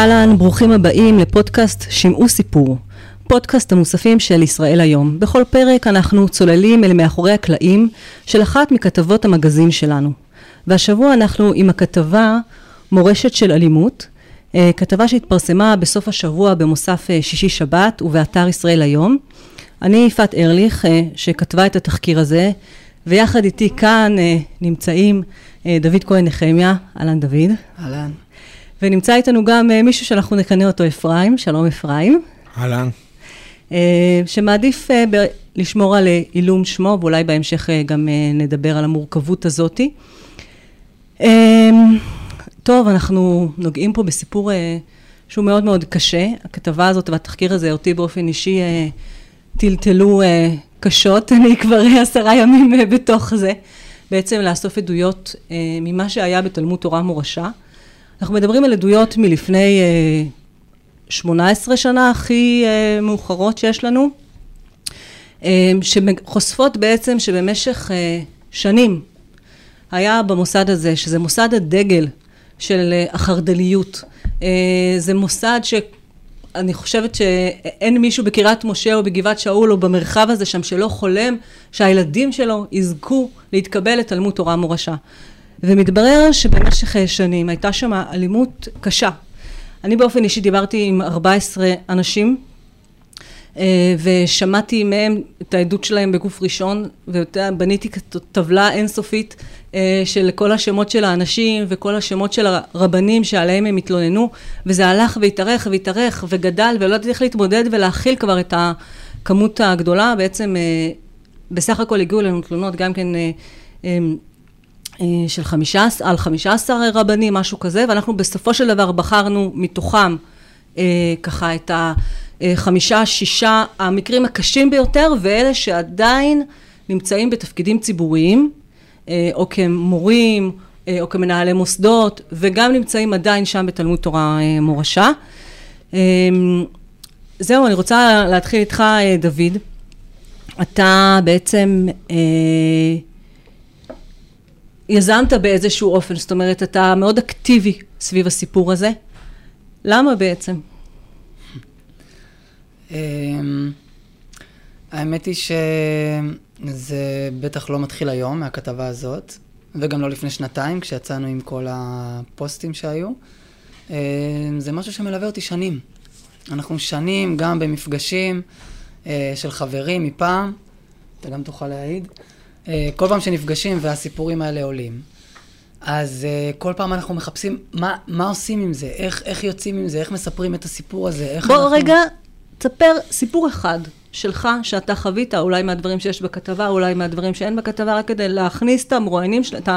אהלן, ברוכים הבאים לפודקאסט שמעו סיפור. פודקאסט המוספים של ישראל היום. בכל פרק אנחנו צוללים אל מאחורי הקלעים של אחת מכתבות המגזין שלנו. והשבוע אנחנו עם הכתבה מורשת של אלימות, אה, כתבה שהתפרסמה בסוף השבוע במוסף אה, שישי שבת ובאתר ישראל היום. אני יפעת ארליך אה, שכתבה את התחקיר הזה, ויחד איתי כאן נמצאים דוד כהן נחמיה, אהלן דוד. אהלן. ונמצא איתנו גם מישהו שאנחנו נכנה אותו אפרים, שלום אפרים. אהלן. שמעדיף לשמור על עילום שמו, ואולי בהמשך גם נדבר על המורכבות הזאתי. טוב, אנחנו נוגעים פה בסיפור אה, שהוא מאוד מאוד קשה. הכתבה הזאת והתחקיר הזה אותי באופן אישי אה, טלטלו אה, קשות. אני כבר עשרה ימים אה, בתוך זה. בעצם לאסוף עדויות אה, ממה שהיה בתלמוד תורה מורשה. אנחנו מדברים על עדויות מלפני אה, 18 שנה הכי אה, מאוחרות שיש לנו, אה, שחושפות בעצם שבמשך אה, שנים היה במוסד הזה, שזה מוסד הדגל של אה, החרד"ליות. אה, זה מוסד שאני חושבת שאין מישהו בקריית משה או בגבעת שאול או במרחב הזה שם שלא חולם שהילדים שלו יזכו להתקבל לתלמוד תורה מורשה. ומתברר שבמשך שנים הייתה שם אלימות קשה. אני באופן אישי דיברתי עם 14 אנשים אה, ושמעתי מהם את העדות שלהם בגוף ראשון ובניתי טבלה אינסופית אה, של כל השמות של האנשים וכל השמות של הרבנים שעליהם הם התלוננו וזה הלך והתארך והתארך וגדל ולא ידעתי איך להתמודד ולהכיל כבר את הכמות הגדולה בעצם אה, בסך הכל הגיעו אלינו תלונות גם כן של חמישה, על חמישה עשר רבנים משהו כזה ואנחנו בסופו של דבר בחרנו מתוכם ככה את ה חמישה, שישה המקרים הקשים ביותר ואלה שעדיין נמצאים בתפקידים ציבוריים אה, או כמורים אה, או כמנהלי מוסדות וגם נמצאים עדיין שם בתלמוד תורה אה, מורשה. זהו, אני רוצה להתחיל איתך דוד. אתה בעצם יזמת באיזשהו אופן, זאת אומרת אתה מאוד אקטיבי סביב הסיפור הזה. למה בעצם? אמ, האמת היא שזה בטח לא מתחיל היום מהכתבה הזאת, וגם לא לפני שנתיים, כשיצאנו עם כל הפוסטים שהיו. אמ, זה משהו שמלווה אותי שנים. אנחנו שנים גם במפגשים אה, של חברים מפעם, אתה גם תוכל להעיד. אה, כל פעם שנפגשים והסיפורים האלה עולים. אז uh, כל פעם אנחנו מחפשים מה, מה עושים עם זה, איך, איך יוצאים עם זה, איך מספרים את הסיפור הזה, איך בוא אנחנו... רגע תספר סיפור אחד שלך, שאתה חווית, אולי מהדברים שיש בכתבה, אולי מהדברים שאין בכתבה, רק כדי להכניס את המרואיינים, את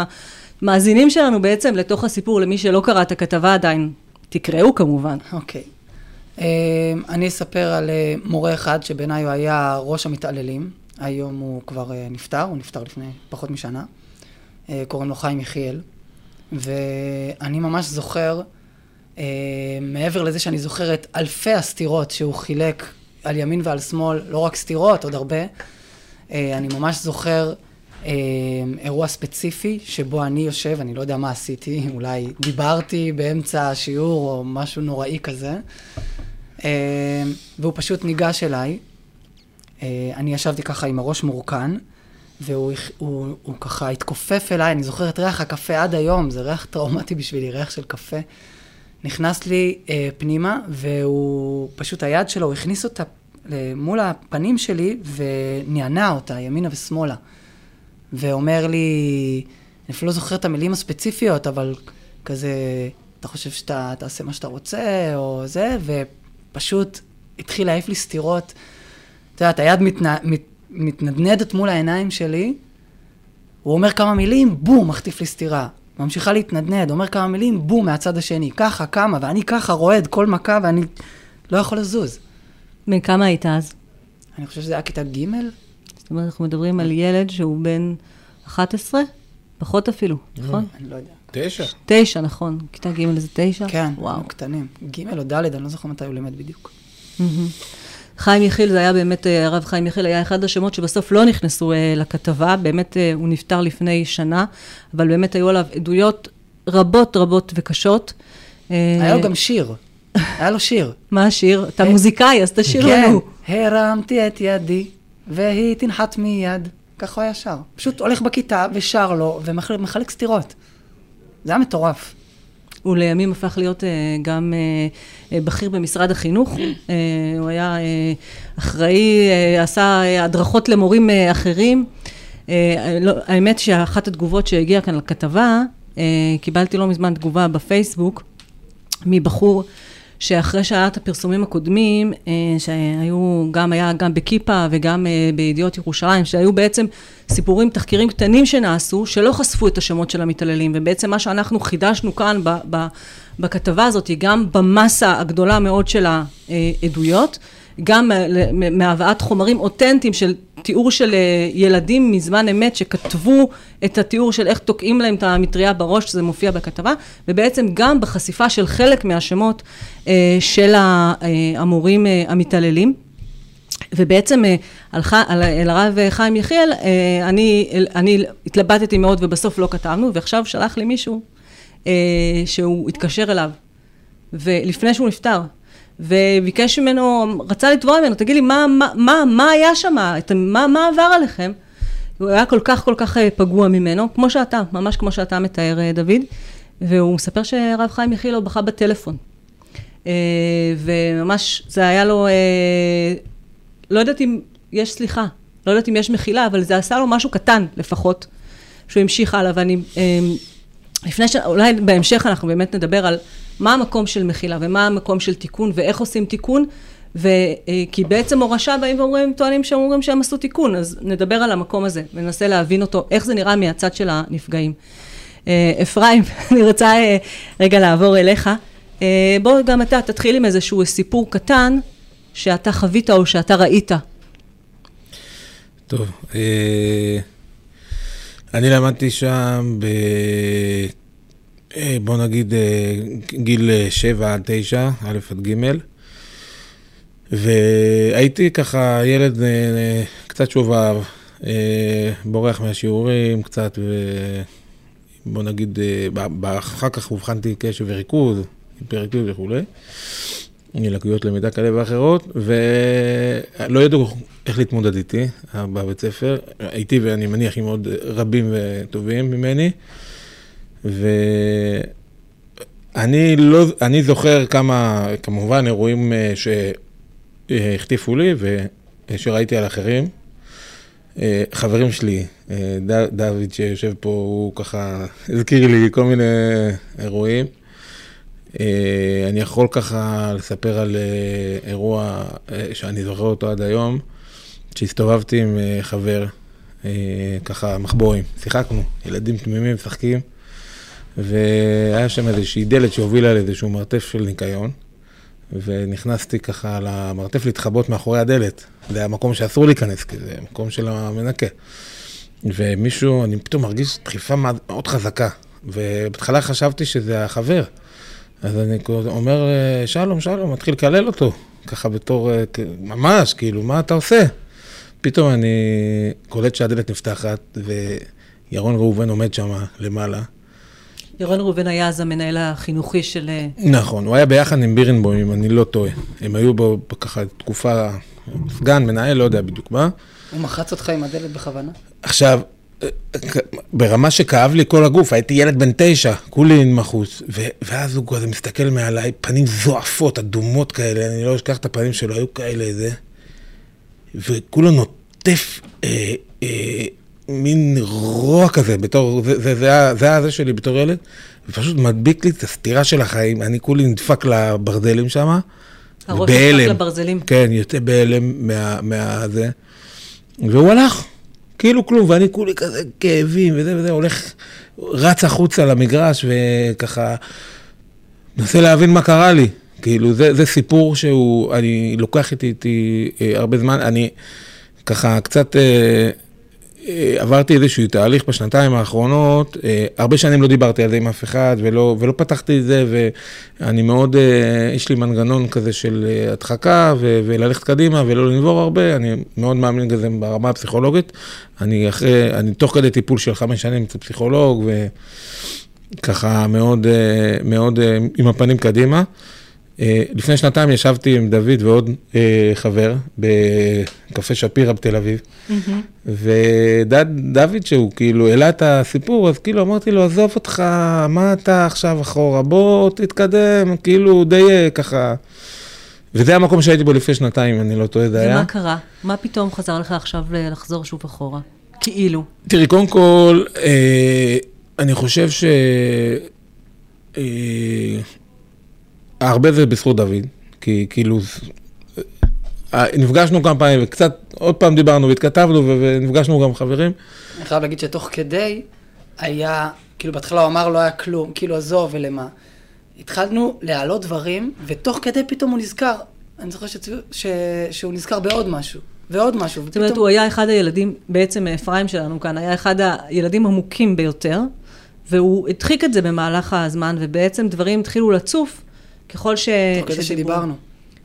המאזינים שלנו בעצם לתוך הסיפור, למי שלא קרא את הכתבה עדיין. תקראו כמובן. אוקיי. Okay. אה, uh, אני אספר על uh, מורה אחד שבעיניי הוא היה ראש המתעללים. היום הוא כבר uh, נפטר, הוא נפטר לפני פחות משנה. Uh, קוראים לו חיים יחיאל. ואני ממש זוכר Uh, מעבר לזה שאני זוכר את אלפי הסתירות שהוא חילק על ימין ועל שמאל, לא רק סתירות, עוד הרבה, אני ממש זוכר אירוע ספציפי שבו אני יושב, אני לא יודע מה עשיתי, אולי דיברתי באמצע השיעור או משהו נוראי כזה, והוא פשוט ניגש אליי. Uh, אני ישבתי ככה עם הראש מורכן, והוא הוא, הוא ככה התכופף אליי, אני זוכר את ריח הקפה עד היום, זה ריח טראומטי בשבילי, ריח של קפה. נכנס לי אה, פנימה, והוא, פשוט היד שלו, הוא הכניס אותה מול הפנים שלי ונענע אותה, ימינה ושמאלה. ואומר לי, אני אפילו לא זוכר את המילים הספציפיות, אבל כזה, אתה חושב שאתה תעשה מה שאתה רוצה, או זה, ופשוט התחיל להעיף לי סטירות. יודעת, היד מתנ... מת... מתנדנדת מול העיניים שלי, הוא אומר כמה מילים, בום, מחטיף לי סטירה. ממשיכה להתנדנד, אומר כמה מילים, בום, מהצד השני. ככה, כמה, ואני ככה רועד כל מכה, ואני לא יכול לזוז. בן כמה היית אז? אני חושב שזה היה כיתה ג'. זאת אומרת, אנחנו מדברים על ילד שהוא בן 11? פחות אפילו, נכון? אני לא יודע. תשע. תשע, נכון. כיתה ג' זה תשע? כן, וואו. קטנים. ג' או ד', אני לא זוכר מתי הוא לימד בדיוק. חיים יחיל, זה היה באמת, אה, הרב חיים יחיל היה אחד השמות שבסוף לא נכנסו אה, לכתבה, באמת אה, הוא נפטר לפני שנה, אבל באמת היו עליו עדויות רבות רבות וקשות. היה לו גם שיר. היה לו שיר. מה השיר? אתה מוזיקאי, אז תשאיר כן, לנו. הרמתי את ידי, והיא תנחת מיד. ככה הוא היה שר. פשוט הולך בכיתה ושר לו, ומחלק סטירות. זה היה מטורף. הוא לימים הפך להיות uh, גם uh, בכיר במשרד החינוך. הוא היה אחראי, עשה הדרכות למורים אחרים. לא, האמת שאחת התגובות שהגיעה כאן לכתבה, קיבלתי לא מזמן תגובה בפייסבוק מבחור שאחרי שהיה את הפרסומים הקודמים, אה, שהיו, גם היה גם בכיפה וגם אה, בידיעות ירושלים, שהיו בעצם סיפורים, תחקירים קטנים שנעשו, שלא חשפו את השמות של המתעללים, ובעצם מה שאנחנו חידשנו כאן ב, ב, בכתבה הזאת, גם במסה הגדולה מאוד של העדויות, גם מהבאת חומרים אותנטיים של תיאור של אה, ילדים מזמן אמת שכתבו את התיאור של איך תוקעים להם את המטריה בראש, שזה מופיע בכתבה, ובעצם גם בחשיפה של חלק מהשמות אה, של אה, המורים המתעללים. ובעצם הלכה, אל הרב חיים יחיאל, אני, אני התלבטתי מאוד ובסוף לא כתבנו, ועכשיו שלח לי מישהו שהוא התקשר אליו, ולפני שהוא נפטר, וביקש ממנו, רצה לתבוע ממנו, תגיד לי, מה, מה, מה, מה היה שם? מה, מה עבר עליכם? הוא היה כל כך כל כך אה, פגוע ממנו, כמו שאתה, ממש כמו שאתה מתאר, אה, דוד, והוא מספר שהרב חיים יחילו בכה בטלפון. אה, וממש, זה היה לו, לא יודעת אם יש סליחה, לא יודעת אם יש מחילה, אבל זה עשה לו משהו קטן לפחות, שהוא המשיך הלאה, ואני, לפני ש... אולי בהמשך אנחנו באמת נדבר על מה המקום של מחילה ומה המקום של תיקון ואיך עושים תיקון, ו... אה, כי בעצם הורשה באים ואומרים, טוענים שאומרים שהם עשו תיקון, אז נדבר על המקום הזה וננסה להבין אותו, איך זה נראה מהצד של הנפגעים. אה, אפרים, אני רוצה אה, רגע לעבור אליך. בוא גם אתה תתחיל עם איזשהו סיפור קטן שאתה חווית או שאתה ראית. טוב, אני למדתי שם ב... אה, בוא נגיד אה, גיל 7 אה, עד 9, א' עד ג', והייתי ככה ילד קצת שובב, בורח מהשיעורים קצת, ובוא נגיד, אחר כך אובחנתי קשב וריכוז, היפרקטיב וכולי, לקויות למידה כאלה ואחרות, ולא ידעו איך להתמודד איתי בבית ספר, הייתי ואני מניח עם עוד רבים וטובים ממני. ואני לא, אני זוכר כמה, כמובן, אירועים אה, שהחטיפו לי ושראיתי על אחרים. אה, חברים שלי, אה, דוד שיושב פה, הוא ככה הזכיר לי כל מיני אירועים. אני יכול ככה לספר על אירוע שאני זוכר אותו עד היום, שהסתובבתי עם חבר, ככה מחבואים, שיחקנו, ילדים תמימים משחקים. והיה שם איזושהי דלת שהובילה לאיזשהו מרתף של ניקיון, ונכנסתי ככה למרתף להתחבות מאחורי הדלת. זה היה מקום שאסור להיכנס, כי זה מקום של המנקה. ומישהו, אני פתאום מרגיש דחיפה מאוד חזקה, ובהתחלה חשבתי שזה החבר. אז אני אומר, שלום, שלום, מתחיל לקלל אותו, ככה בתור, ממש, כאילו, מה אתה עושה? פתאום אני קולט שהדלת נפתחת, וירון ראובן עומד שם למעלה, ירון ראובן היה אז המנהל החינוכי של... אה, נכון, הוא היה ביחד עם בירנבוים, אם אני לא טועה. הם היו בו ככה תקופה, סגן, מנהל, לא יודע בדיוק מה. הוא מחץ אותך עם הדלת בכוונה? עכשיו, אה, ברמה שכאב לי כל הגוף, הייתי ילד בן תשע, כולי מחוץ, ואז הוא כזה מסתכל מעליי, פנים זועפות, אדומות כאלה, אני לא אשכח את הפנים שלו, היו כאלה, זה, וכולו נוטף אה, אה, מין רוע כזה, בתור, זה, זה, זה, זה, זה היה זה שלי בתור ילד, ופשוט מדביק לי את הסתירה של החיים, אני כולי נדפק לברזלים שם. הראש נדפק לברזלים. כן, יוצא בהלם מה, מה זה, והוא הלך, כאילו כלום, ואני כולי כזה כאבים וזה וזה, הולך, רץ החוצה למגרש וככה, מנסה להבין מה קרה לי. כאילו, זה, זה סיפור שהוא, אני לוקח איתי, איתי אה, הרבה זמן, אני ככה קצת... אה, עברתי איזשהו תהליך בשנתיים האחרונות, אה, הרבה שנים לא דיברתי על זה עם אף אחד ולא, ולא פתחתי את זה ואני מאוד, אה, יש לי מנגנון כזה של הדחקה ו, וללכת קדימה ולא לנבור הרבה, אני מאוד מאמין בזה ברמה הפסיכולוגית. אני אחרי, אני תוך כדי טיפול של חמש שנים אצל פסיכולוג וככה מאוד, מאוד עם הפנים קדימה. אה, לפני שנתיים ישבתי עם דוד ועוד אה, חבר בקפה שפירא בתל אביב, ודוד שהוא כאילו העלה את הסיפור, אז כאילו אמרתי לו, עזוב אותך, מה אתה עכשיו אחורה, בוא תתקדם, כאילו די אה, ככה. וזה המקום שהייתי בו לפני שנתיים, אני לא טועה, זה היה. ומה קרה? מה פתאום חזר לך עכשיו לחזור שוב אחורה? כאילו. תראי, קודם כל, אה, אני חושב ש... אה, הרבה זה בזכות דוד, כי כאילו, אה, נפגשנו כמה פעמים, וקצת, עוד פעם דיברנו והתכתבנו, ונפגשנו גם חברים. אני חייב להגיד שתוך כדי היה, כאילו בהתחלה הוא אמר לא היה כלום, כאילו עזוב ולמה. התחלנו להעלות דברים, ותוך כדי פתאום הוא נזכר. אני זוכר שצו... ש... שהוא נזכר בעוד משהו, ועוד משהו. זאת אומרת, הוא היה אחד הילדים, בעצם אפרים שלנו כאן, היה אחד הילדים המוכים ביותר, והוא הדחיק את זה במהלך הזמן, ובעצם דברים התחילו לצוף ככל ש... תוך כדי. שדיברנו.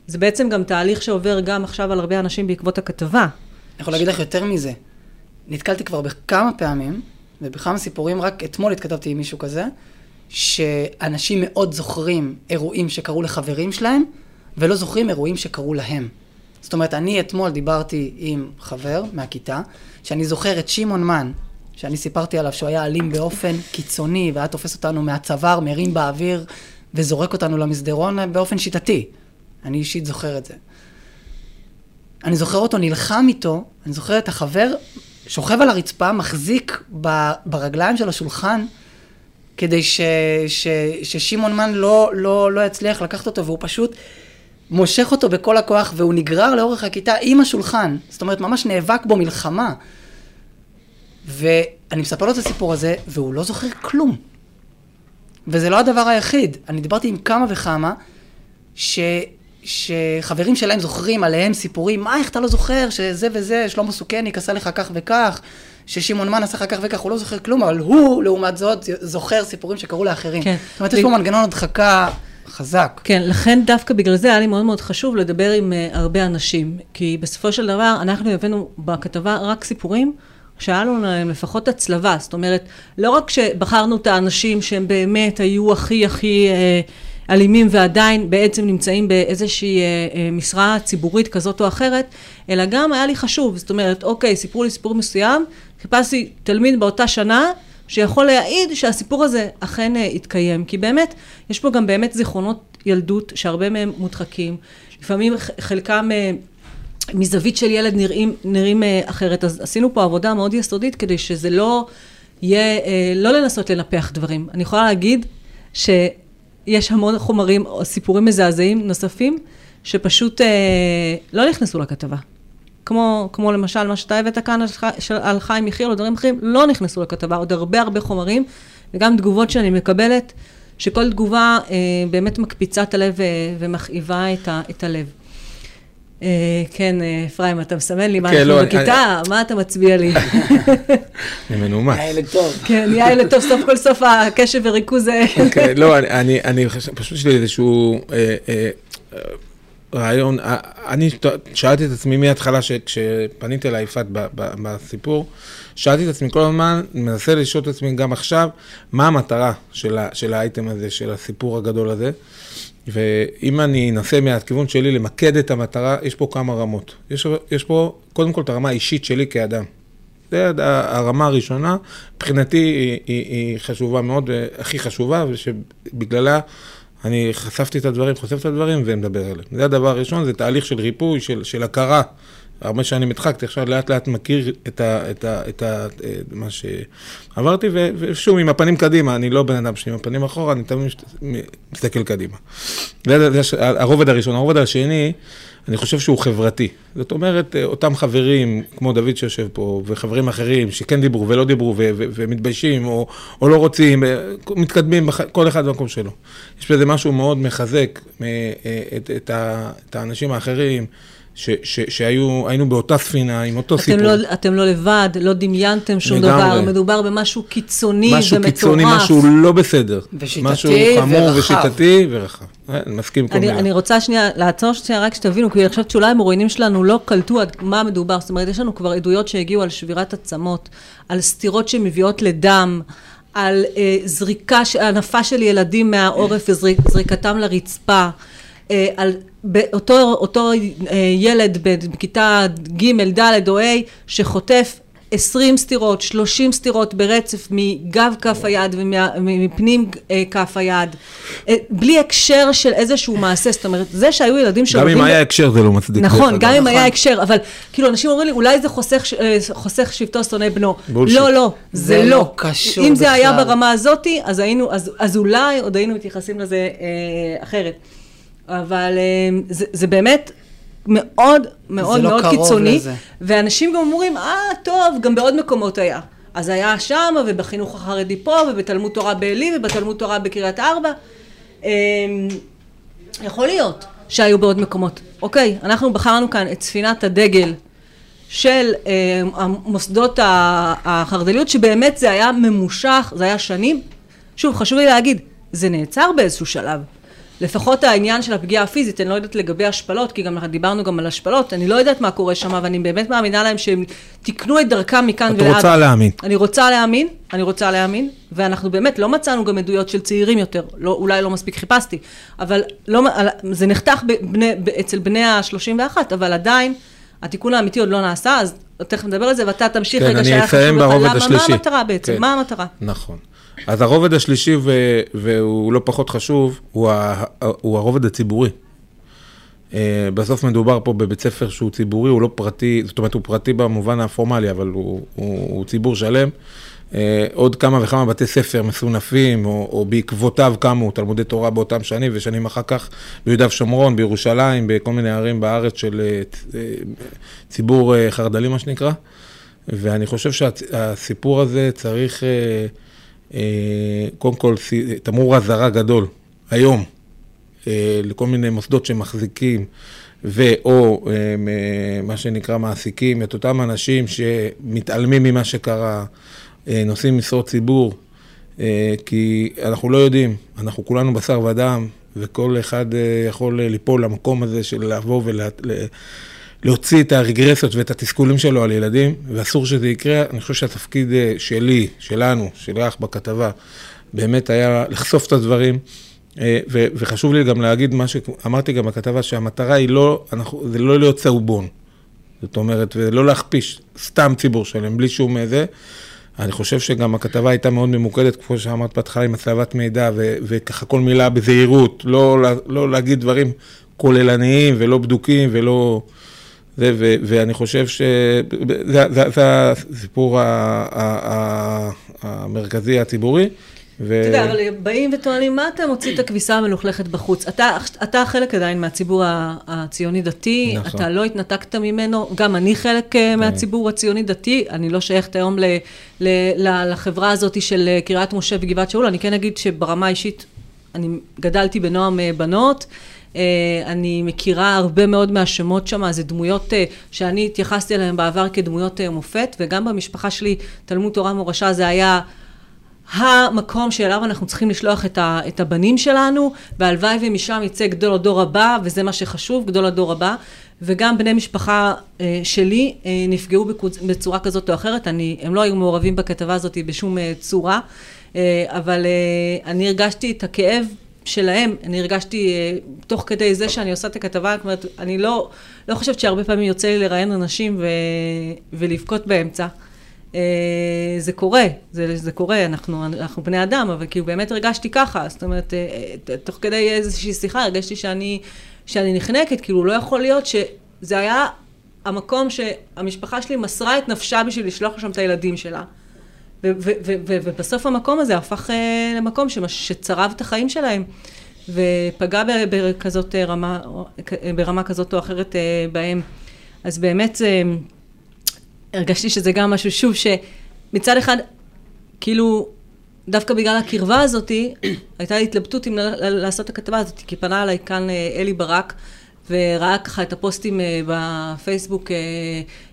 זה בעצם גם תהליך שעובר גם עכשיו על הרבה אנשים בעקבות הכתבה. אני יכול להגיד לך יותר מזה. נתקלתי כבר בכמה פעמים, ובכמה סיפורים, רק אתמול התכתבתי עם מישהו כזה, שאנשים מאוד זוכרים אירועים שקרו לחברים שלהם, ולא זוכרים אירועים שקרו להם. זאת אומרת, אני אתמול דיברתי עם חבר מהכיתה, שאני זוכר את שמעון מן, שאני סיפרתי עליו שהוא היה אלים באופן קיצוני, והיה תופס אותנו מהצוואר, מרים באוויר, וזורק אותנו למסדרון באופן שיטתי. אני אישית זוכר את זה. אני זוכר אותו נלחם איתו, אני זוכר את החבר שוכב על הרצפה, מחזיק ברגליים של השולחן, כדי ש, ש, ששמעון מן לא, לא, לא יצליח לקחת אותו, והוא פשוט מושך אותו בכל הכוח, והוא נגרר לאורך הכיתה עם השולחן. זאת אומרת, ממש נאבק בו מלחמה. ואני מספר לו את הסיפור הזה, והוא לא זוכר כלום. וזה לא הדבר היחיד. אני דיברתי עם כמה וכמה, ש... שחברים שלהם זוכרים עליהם סיפורים, מה, איך אתה לא זוכר שזה וזה, שלמה סוכניק עשה לך כך וכך, ששמעון מן עשה לך כך וכך, הוא לא זוכר כלום, אבל הוא, לעומת זאת, זוכר סיפורים שקרו לאחרים. כן. זאת אומרת, יש פה מנגנון הדחקה חזק. כן, לכן דווקא בגלל זה היה לי מאוד מאוד חשוב לדבר עם uh, הרבה אנשים, כי בסופו של דבר אנחנו הבאנו בכתבה רק סיפורים שהיה לנו להם לפחות הצלבה, זאת אומרת, לא רק שבחרנו את האנשים שהם באמת היו הכי הכי uh, אלימים ועדיין בעצם נמצאים באיזושהי uh, uh, משרה ציבורית כזאת או אחרת, אלא גם היה לי חשוב, זאת אומרת, אוקיי, סיפרו לי סיפור מסוים, חיפשתי תלמיד באותה שנה, שיכול להעיד שהסיפור הזה אכן התקיים, כי באמת, יש פה גם באמת זיכרונות ילדות שהרבה מהם מודחקים, לפעמים חלקם מזווית של ילד נראים, נראים uh, אחרת, אז עשינו פה עבודה מאוד יסודית כדי שזה לא יהיה, uh, לא לנסות לנפח דברים. אני יכולה להגיד שיש המון חומרים סיפורים מזעזעים נוספים, שפשוט uh, לא נכנסו לכתבה. כמו, כמו למשל מה שאתה הבאת כאן של- על חיים יחיאל או דברים אחרים, לא נכנסו לכתבה, עוד הרבה הרבה חומרים, וגם תגובות שאני מקבלת, שכל תגובה אה, באמת מקפיצה את הלב ומכאיבה את, את הלב. אה, כן, אה, אפרים, אתה מסמן לי מה כן, אנחנו לא, בכיתה, מה אתה מצביע לי? אני מנומס. ילד טוב. כן, נהיה ילד טוב, סוף כל סוף הקשב וריכוז אה, כן, לא, אני- חושב- פשוט יש לי איזשהו רעיון, אני שאלתי את עצמי מההתחלה, ש- כשפניתי אליי יפעת ב- ב- בסיפור, שאלתי את עצמי כל הזמן, מנסה לשאול את עצמי גם עכשיו, מה המטרה של האייטם הזה, של הסיפור הגדול הזה, ואם אני אנסה מהכיוון שלי למקד את המטרה, יש פה כמה רמות. יש, יש פה קודם כל את הרמה האישית שלי כאדם. זה הרמה הראשונה, מבחינתי היא, היא, היא חשובה מאוד, הכי חשובה, ושבגללה אני חשפתי את הדברים, חושף את הדברים ומדבר עליהם. זה הדבר הראשון, זה תהליך של ריפוי, של, של הכרה. הרבה שנים הדחקתי, עכשיו לאט לאט מכיר את, ה, את, ה, את ה, אה, מה שעברתי, ו- ושוב, עם הפנים קדימה, אני לא בן אדם שעם הפנים אחורה, אני תמיד מסתכל קדימה. זה, זה, זה הרובד הראשון. הרובד השני, אני חושב שהוא חברתי. זאת אומרת, אה, אותם חברים, כמו דוד שיושב פה, וחברים אחרים שכן דיברו ולא דיברו, ו- ו- ומתביישים, או, או לא רוצים, אה, מתקדמים, בח- כל אחד במקום שלו. יש בזה משהו מאוד מחזק אה, את, את, ה- את האנשים האחרים. ש, ש, שהיו, היינו באותה ספינה, עם אותו אתם סיפור. לא, אתם לא לבד, לא דמיינתם שום לגמרי. דבר, מדובר במשהו קיצוני ומטורף. משהו קיצוני, משהו לא בסדר. ושיטתי משהו חמור ורחב. ושיטתי ורחב. אה, אני מסכים כל אני, מילה. אני רוצה שנייה לעצור שנייה רק שתבינו, כי אני חושבת שאולי המרואיינים שלנו לא קלטו עד מה מדובר. זאת אומרת, יש לנו כבר עדויות שהגיעו על שבירת עצמות, על סתירות שמביאות לדם, על אה, זריקה, הנפה של ילדים מהעורף וזריקתם לרצפה. אה, על אותו, אותו אה, ילד בכיתה ג', ד' או ה', שחוטף 20 סטירות, 30 סטירות ברצף מגב כף היד ומפנים אה, כף היד, אה, בלי הקשר של איזשהו מעשה, זאת אומרת, זה שהיו ילדים שאוהבים... גם אם היה הקשר זה לא מצדיק. נכון, גם אם היה הקשר, אבל כאילו אנשים אומרים לי, אולי זה חוסך, שבטו שונא בנו. לא, לא, זה לא. לא קשור. אם זה היה ברמה הזאתי, אז אולי עוד היינו מתייחסים לזה אחרת. אבל אה, זה, זה באמת מאוד מאוד לא מאוד קיצוני. לזה. ואנשים גם אומרים, אה, טוב, גם בעוד מקומות היה. אז היה שם, ובחינוך החרדי פה, ובתלמוד תורה בעלי, ובתלמוד תורה בקריית ארבע. אמ, יכול להיות שהיו בעוד מקומות. אוקיי, אנחנו בחרנו כאן את ספינת הדגל של אה, המוסדות החרד"ליות, שבאמת זה היה ממושך, זה היה שנים. שוב, חשוב לי להגיד, זה נעצר באיזשהו שלב. לפחות העניין של הפגיעה הפיזית, אני לא יודעת לגבי השפלות, כי גם דיברנו גם על השפלות, אני לא יודעת מה קורה שם, ואני באמת מאמינה להם שהם תיקנו את דרכם מכאן ולעד. את רוצה להאמין. אני רוצה להאמין, אני רוצה להאמין, ואנחנו באמת לא מצאנו גם עדויות של צעירים יותר, לא, אולי לא מספיק חיפשתי, אבל לא, זה נחתך בבני, אצל בני ה-31, אבל עדיין התיקון האמיתי עוד לא נעשה, אז תכף נדבר על זה, ואתה תמשיך כן, רגע שהיה חשוב לך, מה המטרה בעצם, כן. מה המטרה? נכון. אז הרובד השלישי, ו- והוא לא פחות חשוב, הוא, ה- הוא הרובד הציבורי. Uh, בסוף מדובר פה בבית ספר שהוא ציבורי, הוא לא פרטי, זאת אומרת הוא פרטי במובן הפורמלי, אבל הוא, הוא, הוא ציבור שלם. Uh, עוד כמה וכמה בתי ספר מסונפים, או, או בעקבותיו קמו תלמודי תורה באותם שנים, ושנים אחר כך ביהודה ושומרון, בירושלים, בכל מיני ערים בארץ של uh, ציבור uh, חרד"לי, מה שנקרא. ואני חושב שהסיפור הזה צריך... Uh, קודם כל תמרור אזהרה גדול, היום, אה, לכל מיני מוסדות שמחזיקים ו/או אה, מה שנקרא מעסיקים את אותם אנשים שמתעלמים ממה שקרה, נושאים משרות ציבור, כי אנחנו לא יודעים, אנחנו כולנו בשר ודם, וכל אחד יכול ליפול למקום הזה של לבוא ול... להוציא את הרגרסיות ואת התסכולים שלו על ילדים, ואסור שזה יקרה. אני חושב שהתפקיד אה, שלי, שלנו, שלך בכתבה, באמת היה לחשוף את הדברים. אה, ו- וחשוב לי גם להגיד מה שאמרתי גם בכתבה, שהמטרה היא לא, אנחנו, זה לא להיות צהובון. זאת אומרת, ולא להכפיש סתם ציבור שלם, בלי שום איזה. אני חושב שגם הכתבה הייתה מאוד ממוקדת, כמו שאמרת בהתחלה, עם הצלבת מידע, ו- וככה כל מילה בזהירות, לא, לא להגיד דברים כוללניים ולא בדוקים ולא... זה, ו, ואני חושב שזה הסיפור המרכזי הציבורי. ו... אתה יודע, אבל באים וטוענים, מה אתה מוציא את הכביסה המלוכלכת בחוץ? אתה, אתה חלק עדיין מהציבור הציוני-דתי, נכון. אתה לא התנתקת ממנו, גם אני חלק. אה, כן. מהציבור הציוני-דתי, אני לא שייכת היום ל, ל, ל, לחברה הזאת של אה, קריית משה וגבעת שאול, אני כן אגיד שברמה האישית, אני גדלתי בנועם אה, בנות. אה, אני מכירה הרבה מאוד מהשמות שם, זה דמויות אה, שאני התייחסתי אליהן בעבר כדמויות אה, מופת, וגם במשפחה שלי, תלמוד תורה מורשה זה היה המקום שאליו אנחנו צריכים לשלוח את, ה, את הבנים שלנו, והלוואי ומשם יצא גדול הדור הבא, וזה מה שחשוב, גדול הדור הבא. וגם בני משפחה אה, שלי אה, נפגעו בקוצ... בצורה כזאת או אחרת, אני, הם לא היו מעורבים בכתבה הזאת בשום אה, צורה, אה, אבל אה, אני הרגשתי את הכאב שלהם, אני הרגשתי אה, תוך כדי זה שאני עושה את הכתבה, זאת אומרת, אני לא, לא חושבת שהרבה פעמים יוצא לי לראיין אנשים ו, ולבכות באמצע. אה, זה קורה, זה, זה קורה, אנחנו, אנחנו בני אדם, אבל כאילו באמת הרגשתי ככה, זאת אומרת, אה, תוך כדי איזושהי שיחה הרגשתי שאני, שאני נחנקת, כאילו לא יכול להיות שזה היה המקום שהמשפחה שלי מסרה את נפשה בשביל לשלוח לשם את הילדים שלה. ובסוף המקום הזה הפך אה, למקום שצרב את החיים שלהם, ופגע בכזאת אה, רמה, אה, ברמה כזאת או אחרת בהם. אז באמת הרגשתי שזה גם משהו, שוב, שמצד אחד, כאילו, דוקפא בגלל הקרבה הזאתי, הייתה לי התלבטות אם לעשות את הכתבה הזאת, כי פנה אליי כאן אלי ברק, וראה ככה את הפוסטים בפייסבוק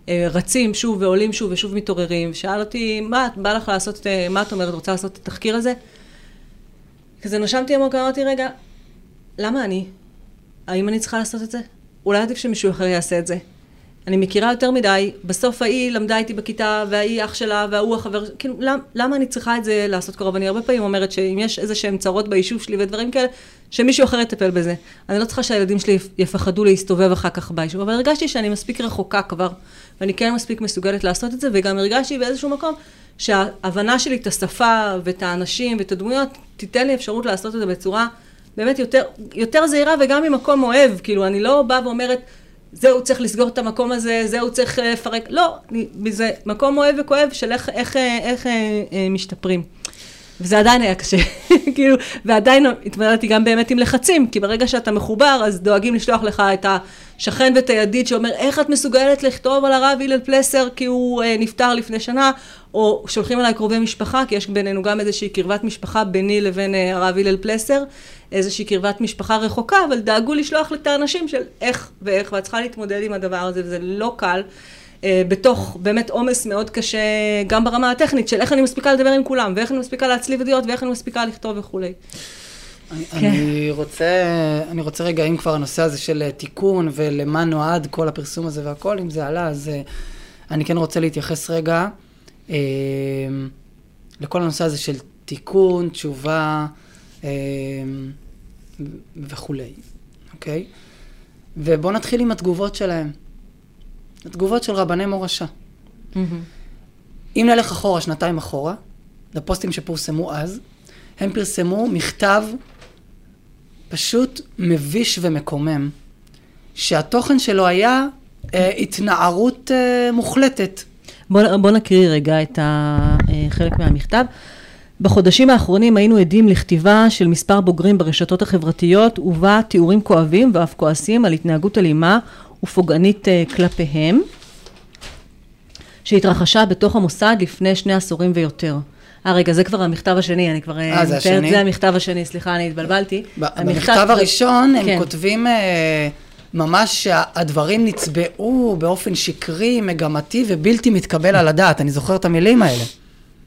רצים שוב ועולים שוב ושוב מתעוררים, ושאל אותי, מה, בא לך לעשות, מה את אומרת, רוצה לעשות את התחקיר הזה? כזה נשמתי עמוק, אמרתי, רגע, למה אני? האם אני צריכה לעשות את זה? אולי עדיף שמישהו אחר יעשה את זה. אני מכירה יותר מדי, בסוף ההיא למדה איתי בכיתה, וההיא אח שלה, וההוא החבר, כאילו, למ, למה אני צריכה את זה לעשות קרוב? אני הרבה פעמים אומרת שאם יש איזה שהם צרות ביישוב שלי ודברים כאלה, שמישהו אחר יטפל בזה. אני לא צריכה שהילדים שלי יפחדו להסתובב אחר כך ביישוב, אבל הרגשתי שאני מספיק רחוקה כבר, ואני כן מספיק מסוגלת לעשות את זה, וגם הרגשתי באיזשהו מקום שההבנה שלי את השפה ואת האנשים ואת הדמויות, תיתן לי אפשרות לעשות את זה בצורה באמת יותר, יותר זהירה וגם ממקום אוהב, כאילו, אני לא באה ואומרת, זהו, צריך לסגור את המקום הזה, זהו, צריך אה, לפרק, לא, זה מקום אוהב וכואב של איך, איך, איך, איך אה, משתפרים. וזה עדיין היה קשה, כאילו, ועדיין התמודדתי גם באמת עם לחצים, כי ברגע שאתה מחובר, אז דואגים לשלוח לך את השכן ואת הידיד שאומר, איך את מסוגלת לכתוב על הרב הלל פלסר כי הוא אה, נפטר לפני שנה, או שולחים אליי קרובי משפחה, כי יש בינינו גם איזושהי קרבת משפחה ביני לבין אה, הרב הלל פלסר, איזושהי קרבת משפחה רחוקה, אבל דאגו לשלוח את האנשים של איך ואיך, ואת צריכה להתמודד עם הדבר הזה, וזה לא קל. אה, בתוך באמת עומס מאוד קשה, גם ברמה הטכנית, של איך אני מספיקה לדבר עם כולם, ואיך אני מספיקה להצליב ידיעות, ואיך אני מספיקה לכתוב וכולי. אני, כן. אני, רוצה, אני רוצה רגע, אם כבר הנושא הזה של אה, תיקון ולמה נועד כל הפרסום הזה והכל, אם זה עלה, אז אה, אני כן רוצה להתייחס רגע אה, לכל הנושא הזה של תיקון, תשובה וכולי, אוקיי? ובואו נתחיל עם התגובות שלהם. התגובות של רבני מורשה. Mm-hmm. אם נלך אחורה, שנתיים אחורה, לפוסטים שפורסמו אז, הם פרסמו מכתב פשוט מביש ומקומם, שהתוכן שלו היה אה, התנערות אה, מוחלטת. בוא, בוא נקריא רגע את החלק אה, מהמכתב. בחודשים האחרונים היינו עדים לכתיבה של מספר בוגרים ברשתות החברתיות ובה תיאורים כואבים ואף כועסים על התנהגות אלימה ופוגענית אה, כלפיהם, שהתרחשה בתוך המוסד לפני שני עשורים ויותר. אה, רגע, זה כבר המכתב השני, אני כבר... אה, זה השני? זה המכתב השני, סליחה, אני התבלבלתי. במכתב הראשון הם כן. כותבים אה, ממש שהדברים נצבעו באופן שקרי, מגמתי ובלתי מתקבל על הדעת. אני זוכר את המילים האלה.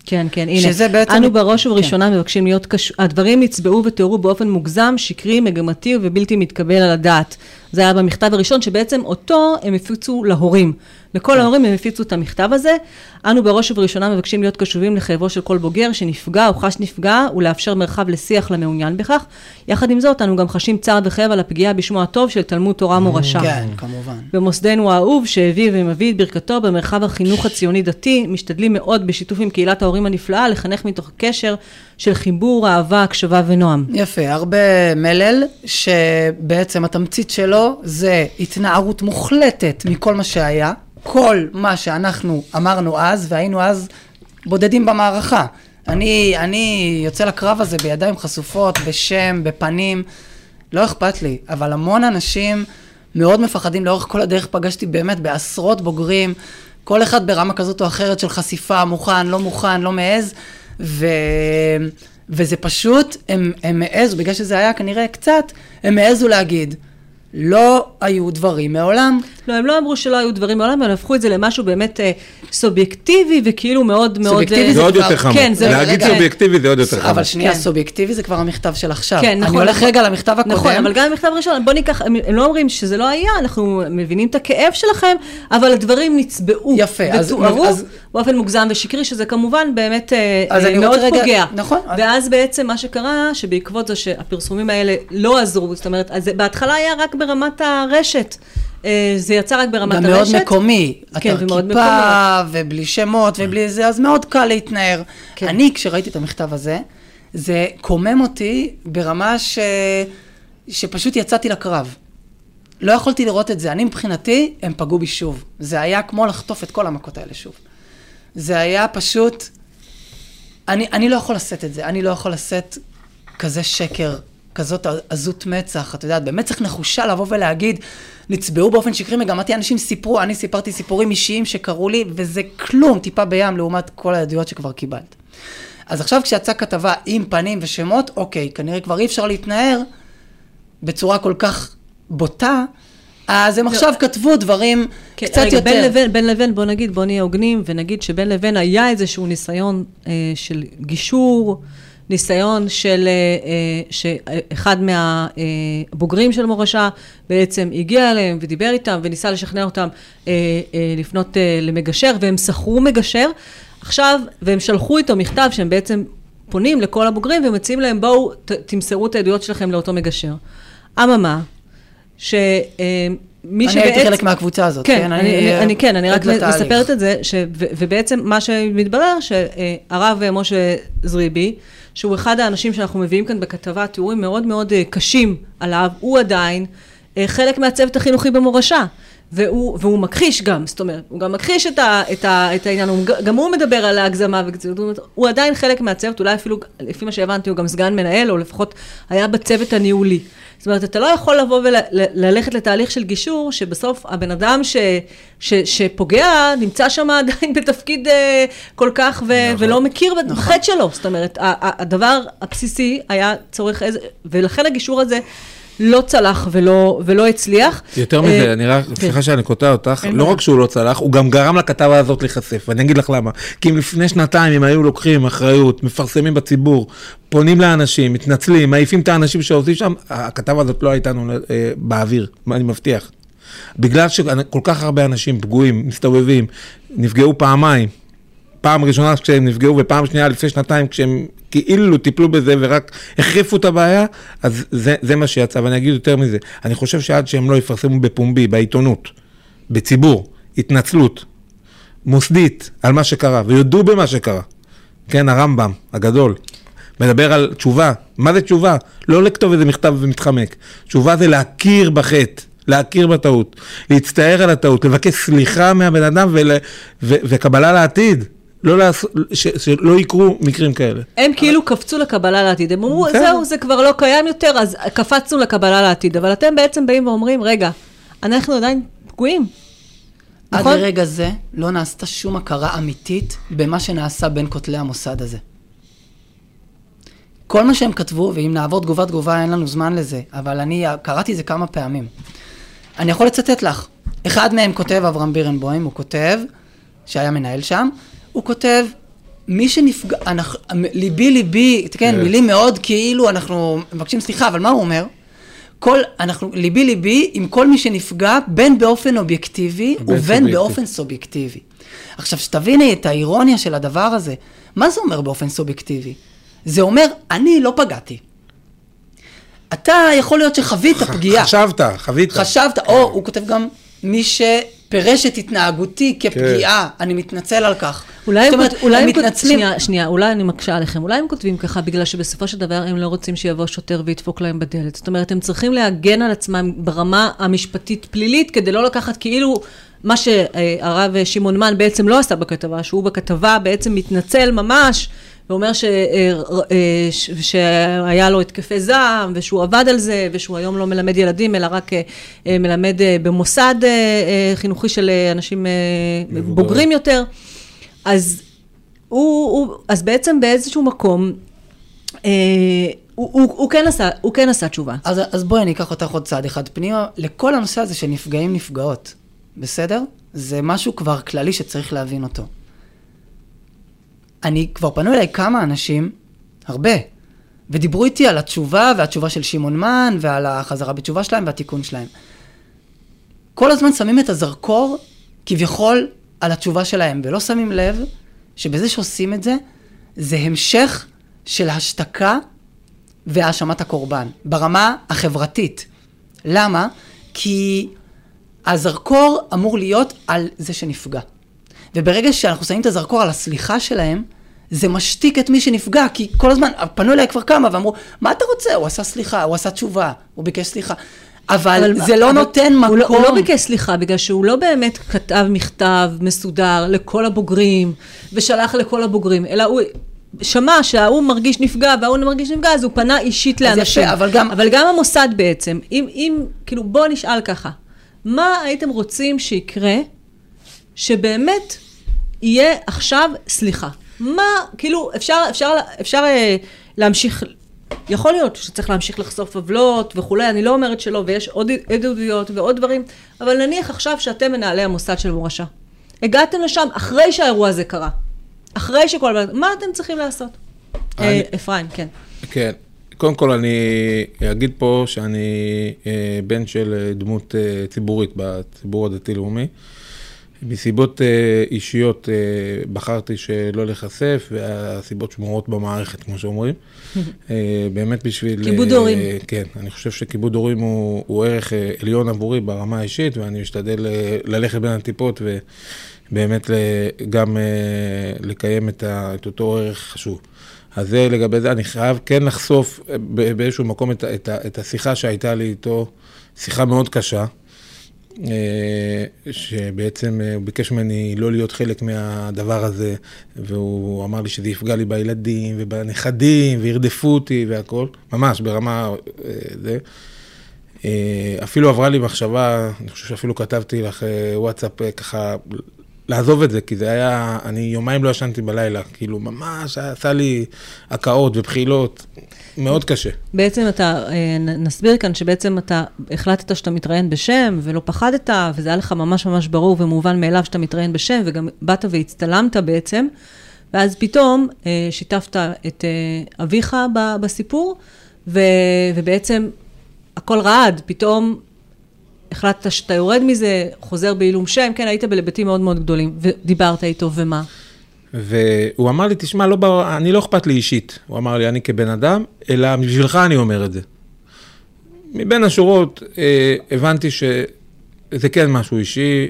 כן, כן, הנה. שזה בעצם... אנו בראש ובראשונה כן. מבקשים להיות קש... הדברים נצבעו ותיארו באופן מוגזם, שקרי, מגמתי ובלתי מתקבל על הדעת. זה היה במכתב הראשון, שבעצם אותו הם הפיצו להורים. לכל כן. ההורים הם הפיצו את המכתב הזה. אנו בראש ובראשונה מבקשים להיות קשובים לכאבו של כל בוגר שנפגע או חש נפגע, ולאפשר מרחב לשיח למעוניין בכך. יחד עם זאת, אנו גם חשים צער וכאב על הפגיעה בשמו הטוב של תלמוד תורה מורשה. כן, כמובן. במוסדנו האהוב, שהביא ומביא את ברכתו במרחב החינוך הציוני-דתי, משתדלים מאוד בשיתוף עם קהילת ההורים הנפלאה, לחנך מתוך קשר של חיבור, אהבה, הקשבה ונועם. יפה, הרבה מלל, שבעצם התמצית שלו זה התנערות מוחלטת מכל מה שהיה. כל מה שאנחנו אמרנו אז, והיינו אז בודדים במערכה. אני, אני יוצא לקרב הזה בידיים חשופות, בשם, בפנים, לא אכפת לי, אבל המון אנשים מאוד מפחדים, לאורך כל הדרך פגשתי באמת בעשרות בוגרים, כל אחד ברמה כזאת או אחרת של חשיפה, מוכן, לא מוכן, לא מעז, ו... וזה פשוט, הם, הם העזו, בגלל שזה היה כנראה קצת, הם העזו להגיד, לא היו דברים מעולם. לא, הם לא אמרו שלא היו דברים מעולם, הם הפכו את זה למשהו באמת אה, סובייקטיבי וכאילו מאוד מאוד... סובייקטיבי אה, זה עוד יותר חמור. כן, זה... להגיד סובייקטיבי זה עוד יותר חמור. אבל שנייה, כן. סובייקטיבי זה כבר המכתב של עכשיו. כן, נכון. אני הולך רגע למכתב הקודם. נכון, אבל גם המכתב הראשון, בוא ניקח, הם, לא אומרים שזה לא היה, אנחנו מבינים את הכאב שלכם, אבל הדברים נצבעו. יפה, אז... ותוארו באופן מוגזם ושקרי, שזה כמובן באמת אה, אה, מאוד פוגע. נכון. ואז בעצם מה שקרה, שבעקבות זה שהפרסומים האלה לא עזרו, זאת אומרת, אז בהתחלה היה רק ברמת הרשת. אה, זה יצא רק ברמת גם הרשת. גם מאוד מקומי. כן, ומאוד מקומי. כיפה, ובלי שמות, ובלי זה, אז מאוד קל להתנער. כן. אני, כשראיתי את המכתב הזה, זה קומם אותי ברמה ש... שפשוט יצאתי לקרב. לא יכולתי לראות את זה. אני מבחינתי, הם פגעו בי שוב. זה היה כמו לחטוף את כל המכות האלה שוב. זה היה פשוט... אני, אני לא יכול לשאת את זה. אני לא יכול לשאת כזה שקר כזאת עזות מצח, את יודעת, צריך נחושה לבוא ולהגיד, נצבעו באופן שקרי מגמתי, אנשים סיפרו, אני סיפרתי סיפורים אישיים שקרו לי, וזה כלום, טיפה בים, לעומת כל העדויות שכבר קיבלת. אז עכשיו כשיצאה כתבה עם פנים ושמות, אוקיי, כנראה כבר אי אפשר להתנער בצורה כל כך בוטה, אז הם לא. עכשיו כתבו דברים כן, קצת רגע, יותר. בין לבין, בין לבין, בוא נגיד, בוא נהיה הוגנים, ונגיד שבין לבין היה איזשהו ניסיון אה, של גישור, ניסיון של, אה, אה, שאחד מהבוגרים של מורשה בעצם הגיע אליהם ודיבר איתם וניסה לשכנע אותם אה, לפנות למגשר, והם שכרו מגשר. עכשיו, והם שלחו איתו מכתב שהם בעצם פונים לכל הבוגרים ומציעים להם, בואו תמסרו את העדויות שלכם לאותו מגשר. אממה, ש... מי אני שבעצם... הייתי חלק מהקבוצה הזאת, כן? כן, אני, אני, אני, כן, אני רק מספרת את זה, ש, ו, ובעצם מה שמתברר, שהרב משה זריבי, שהוא אחד האנשים שאנחנו מביאים כאן בכתבה, תיאורים מאוד מאוד אה, קשים עליו, הוא עדיין אה, חלק מהצוות החינוכי במורשה. והוא, והוא מכחיש גם, זאת אומרת, הוא גם מכחיש את, ה, את, ה, את העניין, הוא, גם הוא מדבר על ההגזמה, וגזירות, הוא עדיין חלק מהצוות, אולי אפילו, לפי מה שהבנתי, הוא גם סגן מנהל, או לפחות היה בצוות הניהולי. זאת אומרת, אתה לא יכול לבוא וללכת לתהליך של גישור, שבסוף הבן אדם ש, ש, שפוגע, נמצא שם עדיין בתפקיד uh, כל כך, ו, נכון. ולא מכיר נכון. בחטא שלו. זאת אומרת, הדבר הבסיסי היה צורך איזה, ולכן הגישור הזה... לא צלח ולא, ולא הצליח. יותר מזה, אה, אני רק, כן. סליחה שאני קוטע אותך, לא רק שהוא לא צלח, הוא גם גרם לכתבה הזאת להיחשף, ואני אגיד לך למה. כי אם לפני שנתיים הם היו לוקחים אחריות, מפרסמים בציבור, פונים לאנשים, מתנצלים, מעיפים את האנשים שעושים שם, הכתבה הזאת לא הייתה אה, באוויר, אני מבטיח. בגלל שכל כך הרבה אנשים פגועים, מסתובבים, נפגעו פעמיים, פעם ראשונה כשהם נפגעו ופעם שנייה לפני שנתיים כשהם כאילו טיפלו בזה ורק החריפו את הבעיה, אז זה, זה מה שיצא. ואני אגיד יותר מזה, אני חושב שעד שהם לא יפרסמו בפומבי, בעיתונות, בציבור, התנצלות מוסדית על מה שקרה, ויודו במה שקרה, כן, הרמב"ם הגדול, מדבר על תשובה. מה זה תשובה? לא לכתוב איזה מכתב ומתחמק. תשובה זה להכיר בחטא. להכיר בטעות, להצטער על הטעות, לבקש סליחה מהבן אדם ול, ו, וקבלה לעתיד. לא לעשות, ש, שלא יקרו מקרים כאלה. הם כאילו קפצו לקבלה לעתיד, הם אמרו, כן. זהו, זה כבר לא קיים יותר, אז קפצנו לקבלה לעתיד. אבל אתם בעצם באים ואומרים, רגע, אנחנו עדיין פגועים. עד נכון? לרגע זה לא נעשתה שום הכרה אמיתית במה שנעשה בין כותלי המוסד הזה. כל מה שהם כתבו, ואם נעבור תגובה תגובה אין לנו זמן לזה, אבל אני קראתי את זה כמה פעמים. אני יכול לצטט לך. אחד מהם כותב, אברהם בירנבוים, הוא כותב, שהיה מנהל שם, הוא כותב, מי שנפגע, אנחנו, ליבי ליבי, כן, yeah. מילים מאוד כאילו אנחנו מבקשים סליחה, אבל מה הוא אומר? כל, אנחנו, ליבי ליבי עם כל מי שנפגע, בין באופן אובייקטיבי ובין סובייקטיב. באופן סובייקטיבי. עכשיו, שתביני את האירוניה של הדבר הזה, מה זה אומר באופן סובייקטיבי? זה אומר, אני לא פגעתי. אתה יכול להיות שחווית פגיעה. חשבת, חווית. חשבת, או הוא כותב גם, מי שפירש את התנהגותי כפגיעה, כן. אני מתנצל על כך. אולי הם, אומרת, אולי הם מתנצלים. שנייה, שנייה, אולי אני מקשה עליכם. אולי הם כותבים ככה בגלל שבסופו של דבר הם לא רוצים שיבוא שוטר וידפוק להם בדלת. זאת אומרת, הם צריכים להגן על עצמם ברמה המשפטית-פלילית, כדי לא לקחת כאילו... מה שהרב שמעון מן בעצם לא עשה בכתבה, שהוא בכתבה בעצם מתנצל ממש ואומר ש, אה, אה, שהיה לו התקפי זעם, ושהוא עבד על זה, ושהוא היום לא מלמד ילדים, אלא רק אה, מלמד במוסד חינוכי של אנשים מבוגרים, בוגרים יותר. אז, הוא, הוא, אז בעצם באיזשהו מקום, הוא, הוא, הוא, כן עשה, הוא כן עשה תשובה. אז, אז בואי אני אקח אותך עוד צעד אחד פנימה, לכל הנושא הזה של נפגעים נפגעות, בסדר? זה משהו כבר כללי שצריך להבין אותו. אני, כבר פנו אליי כמה אנשים, הרבה, ודיברו איתי על התשובה, והתשובה של שמעון מן, ועל החזרה בתשובה שלהם, והתיקון שלהם. כל הזמן שמים את הזרקור, כביכול, על התשובה שלהם, ולא שמים לב שבזה שעושים את זה, זה המשך של השתקה והאשמת הקורבן, ברמה החברתית. למה? כי הזרקור אמור להיות על זה שנפגע. וברגע שאנחנו שמים את הזרקור על הסליחה שלהם, זה משתיק את מי שנפגע, כי כל הזמן, פנו אליי כבר כמה ואמרו, מה אתה רוצה? הוא עשה סליחה, הוא עשה תשובה, הוא ביקש סליחה. אבל, אבל זה לא אבל נותן מקום. הוא לא, הוא לא ביקש סליחה, בגלל שהוא לא באמת כתב מכתב מסודר לכל הבוגרים, ושלח לכל הבוגרים, אלא הוא שמע שההוא מרגיש נפגע וההוא מרגיש נפגע, אז הוא פנה אישית לאנשים. יפה, אבל גם... אבל גם המוסד בעצם, אם, אם, כאילו, בואו נשאל ככה, מה הייתם רוצים שיקרה שבאמת יהיה עכשיו סליחה. מה, כאילו, אפשר, אפשר, אפשר אה, להמשיך, יכול להיות שצריך להמשיך לחשוף עוולות וכולי, אני לא אומרת שלא, ויש עוד עדויות ועוד דברים, אבל נניח עכשיו שאתם מנהלי המוסד של מורשה. הגעתם לשם אחרי שהאירוע הזה קרה. אחרי שכל... מה אתם צריכים לעשות? אה, אני- אפרים, כן. כן. קודם כל אני אגיד פה שאני אה, בן של דמות אה, ציבורית בציבור הדתי-לאומי. מסיבות אה, אישיות אה, בחרתי שלא להיחשף, והסיבות שמורות במערכת, כמו שאומרים. אה, באמת בשביל... כיבוד הורים. כן, אני חושב שכיבוד הורים הוא, הוא ערך עליון עבורי ברמה האישית, ואני משתדל ללכת בין הטיפות ובאמת גם לקיים את, ה, את אותו ערך חשוב. אז זה לגבי זה, אני חייב כן לחשוף באיזשהו מקום את, את, את השיחה שהייתה לי איתו, שיחה מאוד קשה. אה, שבעצם אה, הוא ביקש ממני לא להיות חלק מהדבר הזה, והוא אמר לי שזה יפגע לי בילדים ובנכדים, וירדפו אותי והכל, ממש ברמה אה, זה. אפילו עברה לי מחשבה, אני חושב שאפילו כתבתי לך וואטסאפ ככה, לעזוב את זה, כי זה היה, אני יומיים לא ישנתי בלילה, כאילו ממש עשה לי הקאות ובחילות, מאוד קשה. בעצם אתה, אה, נסביר כאן שבעצם אתה החלטת שאתה מתראיין בשם ולא פחדת, וזה היה לך ממש ממש ברור ומובן מאליו שאתה מתראיין בשם, וגם באת והצטלמת בעצם, ואז פתאום אה, שיתפת את אה, אביך בסיפור, ו, ובעצם הכל רעד, פתאום החלטת שאתה יורד מזה, חוזר בעילום שם, כן, היית בלבטים מאוד מאוד גדולים, ודיברת איתו, ומה? והוא אמר לי, תשמע, לא, בר... אני לא אכפת לי אישית. הוא אמר לי, אני כבן אדם, אלא בשבילך אני אומר את זה. מבין השורות אה, הבנתי שזה כן משהו אישי,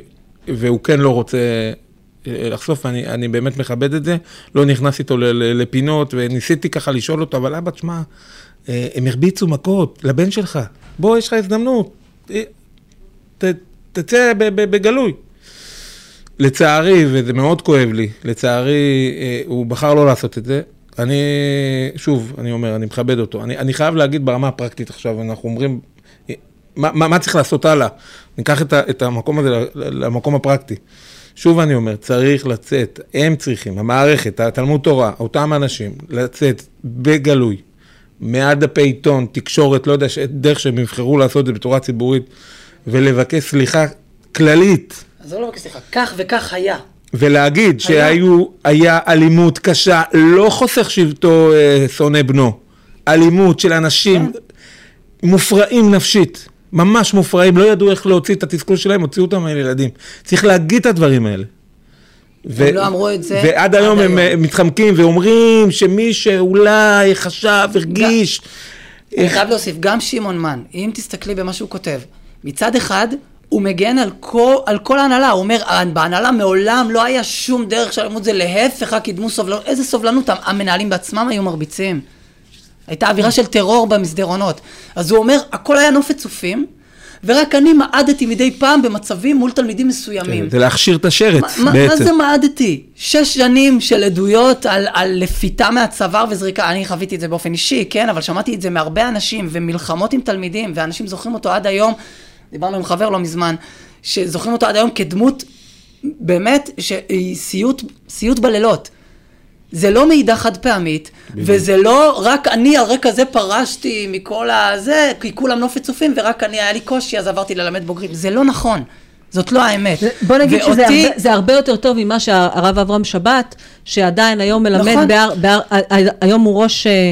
והוא כן לא רוצה אה, לחשוף, אני, אני באמת מכבד את זה. לא נכנס איתו לפינות, וניסיתי ככה לשאול אותו, אבל אבא, תשמע, אה, הם הרביצו מכות לבן שלך. בוא, יש לך הזדמנות. ת, תצא בגלוי. לצערי, וזה מאוד כואב לי, לצערי, אה, הוא בחר לא לעשות את זה. אני, שוב, אני אומר, אני מכבד אותו. אני, אני חייב להגיד ברמה הפרקטית עכשיו, אנחנו אומרים, אה, מה, מה, מה צריך לעשות הלאה? ניקח את, את המקום הזה למקום הפרקטי. שוב אני אומר, צריך לצאת, הם צריכים, המערכת, התלמוד תורה, אותם אנשים, לצאת בגלוי, מעל דפי עיתון, תקשורת, לא יודע, דרך שהם יבחרו לעשות את זה בצורה ציבורית, ולבקש סליחה כללית אז לא מבקש סליחה, כך וכך היה. ולהגיד שהיו, היה אלימות קשה, לא חוסך שבטו אה, שונא בנו, אלימות של אנשים מופרעים נפשית, ממש מופרעים, לא ידעו איך להוציא את התסכול שלהם, הוציאו אותם מהילדים. צריך להגיד את הדברים האלה. הם לא אמרו את זה ועד עד היום הם היום. אה, מתחמקים ואומרים שמי שאולי חשב, הרגיש, אני חייב להוסיף, גם שמעון מן, אם תסתכלי במה שהוא כותב, מצד אחד, הוא מגן על כל, על כל ההנהלה, הוא אומר, בהנהלה מעולם לא היה שום דרך של אלימות, זה להפך, רק קידמו סובלנות, איזה סובלנות, המנהלים בעצמם היו מרביצים. הייתה אווירה של טרור במסדרונות. אז הוא אומר, הכל היה נופת צופים, ורק אני מעדתי מדי פעם במצבים מול תלמידים מסוימים. זה להכשיר את השרץ מה, מה בעצם. זה מעדתי? שש שנים של עדויות על, על לפיתה מהצוואר וזריקה, אני חוויתי את זה באופן אישי, כן, אבל שמעתי את זה מהרבה אנשים, ומלחמות עם תלמידים, ואנשים זוכרים אותו עד היום, דיברנו עם חבר לא מזמן, שזוכרים אותו עד היום כדמות, באמת, שהיא סיוט, סיוט בלילות. זה לא מעידה חד פעמית, וזה לא רק אני על רקע זה פרשתי מכל הזה, כי כולם נופת צופים, ורק אני היה לי קושי, אז עברתי ללמד בוגרים. זה לא נכון. זאת לא האמת. בוא נגיד שזה ואותי- הרבה, זה הרבה יותר טוב ממה שהרב אברהם שבת, שעדיין היום מלמד, נכון. בהר, בהר, ה- ה- היום הוא ראש אה,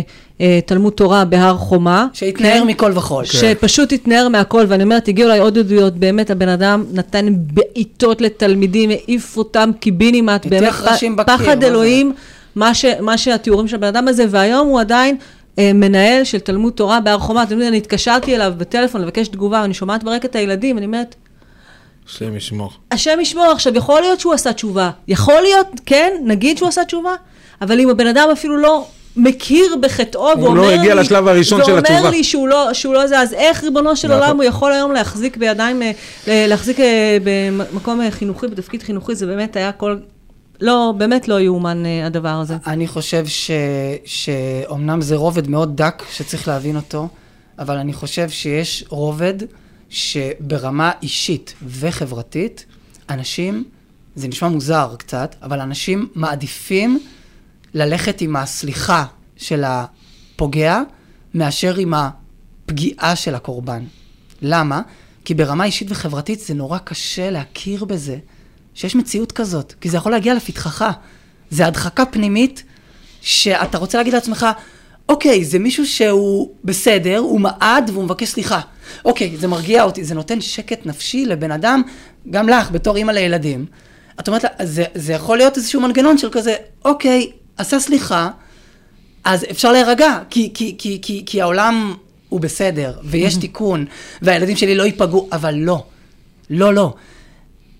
תלמוד תורה בהר חומה. שהתנער כן? מכל וכול. שפשוט התנער מהכל, ואני אומרת, הגיעו אליי עוד עדויות, באמת הבן אדם נתן בעיטות לתלמידים, העיף אותם קיבינימט, באמת ראשים בקיר, פחד? אלוהים, מה, ש, מה שהתיאורים של הבן אדם הזה, והיום הוא עדיין אה, מנהל של תלמוד תורה בהר חומה. אתם יודעים, אני התקשרתי אליו בטלפון לבקש תגובה, ואני שומעת ברקע את הילדים, אני אומרת, השם ישמור. השם ישמור, עכשיו יכול להיות שהוא עשה תשובה, יכול להיות, כן, נגיד שהוא עשה תשובה, אבל אם הבן אדם אפילו לא מכיר בחטאו ואומר לא הגיע לי, לשלב הראשון של התשובה. ואומר לי שהוא לא, שהוא לא זה, אז איך ריבונו של נכון. עולם הוא יכול היום להחזיק בידיים, אה, להחזיק אה, במקום אה, חינוכי, בתפקיד חינוכי, זה באמת היה כל, לא, באמת לא יאומן הדבר הזה. אני חושב ש... שאומנם זה רובד מאוד דק שצריך להבין אותו, אבל אני חושב שיש רובד שברמה אישית וחברתית, אנשים, זה נשמע מוזר קצת, אבל אנשים מעדיפים ללכת עם הסליחה של הפוגע, מאשר עם הפגיעה של הקורבן. למה? כי ברמה אישית וחברתית זה נורא קשה להכיר בזה שיש מציאות כזאת, כי זה יכול להגיע לפתחך. זה הדחקה פנימית שאתה רוצה להגיד לעצמך, אוקיי, זה מישהו שהוא בסדר, הוא מעד והוא מבקש סליחה. אוקיי, זה מרגיע אותי, זה נותן שקט נפשי לבן אדם, גם לך, בתור אימא לילדים. את אומרת לה, זה, זה יכול להיות איזשהו מנגנון של כזה, אוקיי, עשה סליחה, אז אפשר להירגע, כי, כי, כי, כי, כי העולם הוא בסדר, ויש תיקון, והילדים שלי לא ייפגעו, אבל לא. לא, לא.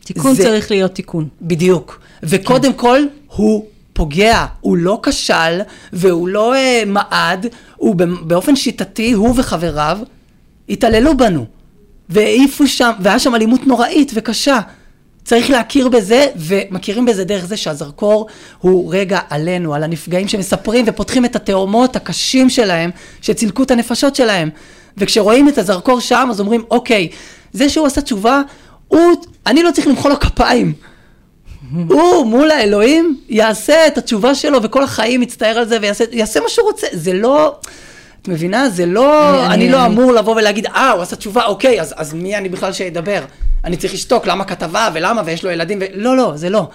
תיקון זה- צריך להיות תיקון. בדיוק. וקודם כל, הוא פוגע, הוא לא כשל, והוא לא אה, מעד, הוא באופן שיטתי, הוא וחבריו, התעללו בנו. והעיפו שם, והיה שם אלימות נוראית וקשה. צריך להכיר בזה, ומכירים בזה דרך זה שהזרקור הוא רגע עלינו, על הנפגעים שמספרים ופותחים את התאומות הקשים שלהם, שצילקו את הנפשות שלהם. וכשרואים את הזרקור שם, אז אומרים, אוקיי, זה שהוא עשה תשובה, הוא, אני לא צריך למחוא לו כפיים. הוא מול האלוהים יעשה את התשובה שלו וכל החיים יצטער על זה ויעשה יעשה מה שהוא רוצה. זה לא, את מבינה? זה לא, אני- אני, אני- לא אני- אמור לבוא ולהגיד, אה, הוא עשה תשובה, אוקיי, אז, אז מי אני בכלל שידבר? אני צריך לשתוק, למה כתבה ולמה ויש לו ילדים ו... לא, לא, זה לא.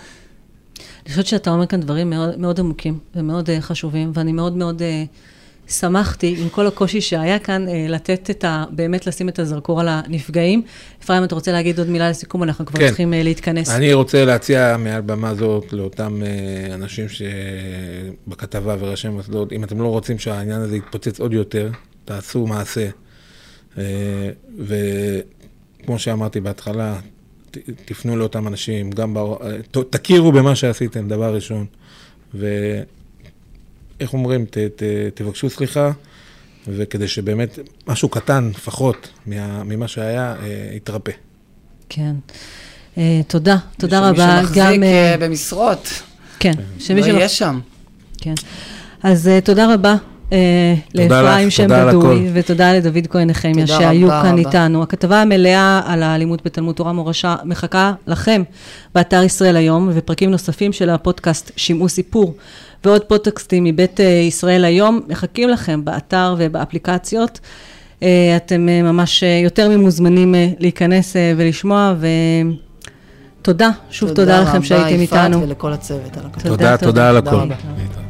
אני חושבת שאתה אומר כאן דברים מאוד, מאוד עמוקים ומאוד uh, חשובים, ואני מאוד מאוד uh, שמחתי עם כל הקושי שהיה כאן, uh, לתת את ה... באמת לשים את הזרקור על הנפגעים. אפרים, אתה רוצה להגיד עוד מילה לסיכום? אנחנו כבר כן. צריכים uh, להתכנס. אני רוצה להציע מעל במה זאת לאותם אה, אנשים שבכתבה וראשי מוסדות, אם אתם לא רוצים שהעניין הזה יתפוצץ עוד יותר, תעשו מעשה. אה, וכמו שאמרתי בהתחלה, ת- תפנו לאותם אנשים, גם, בר... אה, ת- תכירו במה שעשיתם, דבר ראשון. ואיך אומרים, ת, ת, תבקשו סליחה, וכדי שבאמת משהו קטן, לפחות, מה, ממה שהיה, אה, יתרפא. כן. Uh, תודה, תודה שמי רבה. שמחזיק גם, אה, uh, במשרות, כן, שמי לא שמח- יהיה שם. כן. אז uh, תודה רבה. תודה לאפרים לך, שם תודה על בדוי. ותודה לדוד כהן נחמיה תודה שהיו רבה כאן רבה. איתנו. הכתבה המלאה על האלימות בתלמוד תורה מורשה מחכה לכם באתר ישראל היום, ופרקים נוספים של הפודקאסט שמעו סיפור, ועוד פודקאסטים מבית אה, ישראל היום מחכים לכם באתר ובאפליקציות. אה, אתם אה, ממש אה, יותר ממוזמנים אה, להיכנס אה, ולשמוע, ותודה, שוב תודה לכם שהייתם רבה, איתנו. יפעת ולכל הצוות על הכתוב. תודה, תודה על תודה הכל. רבה.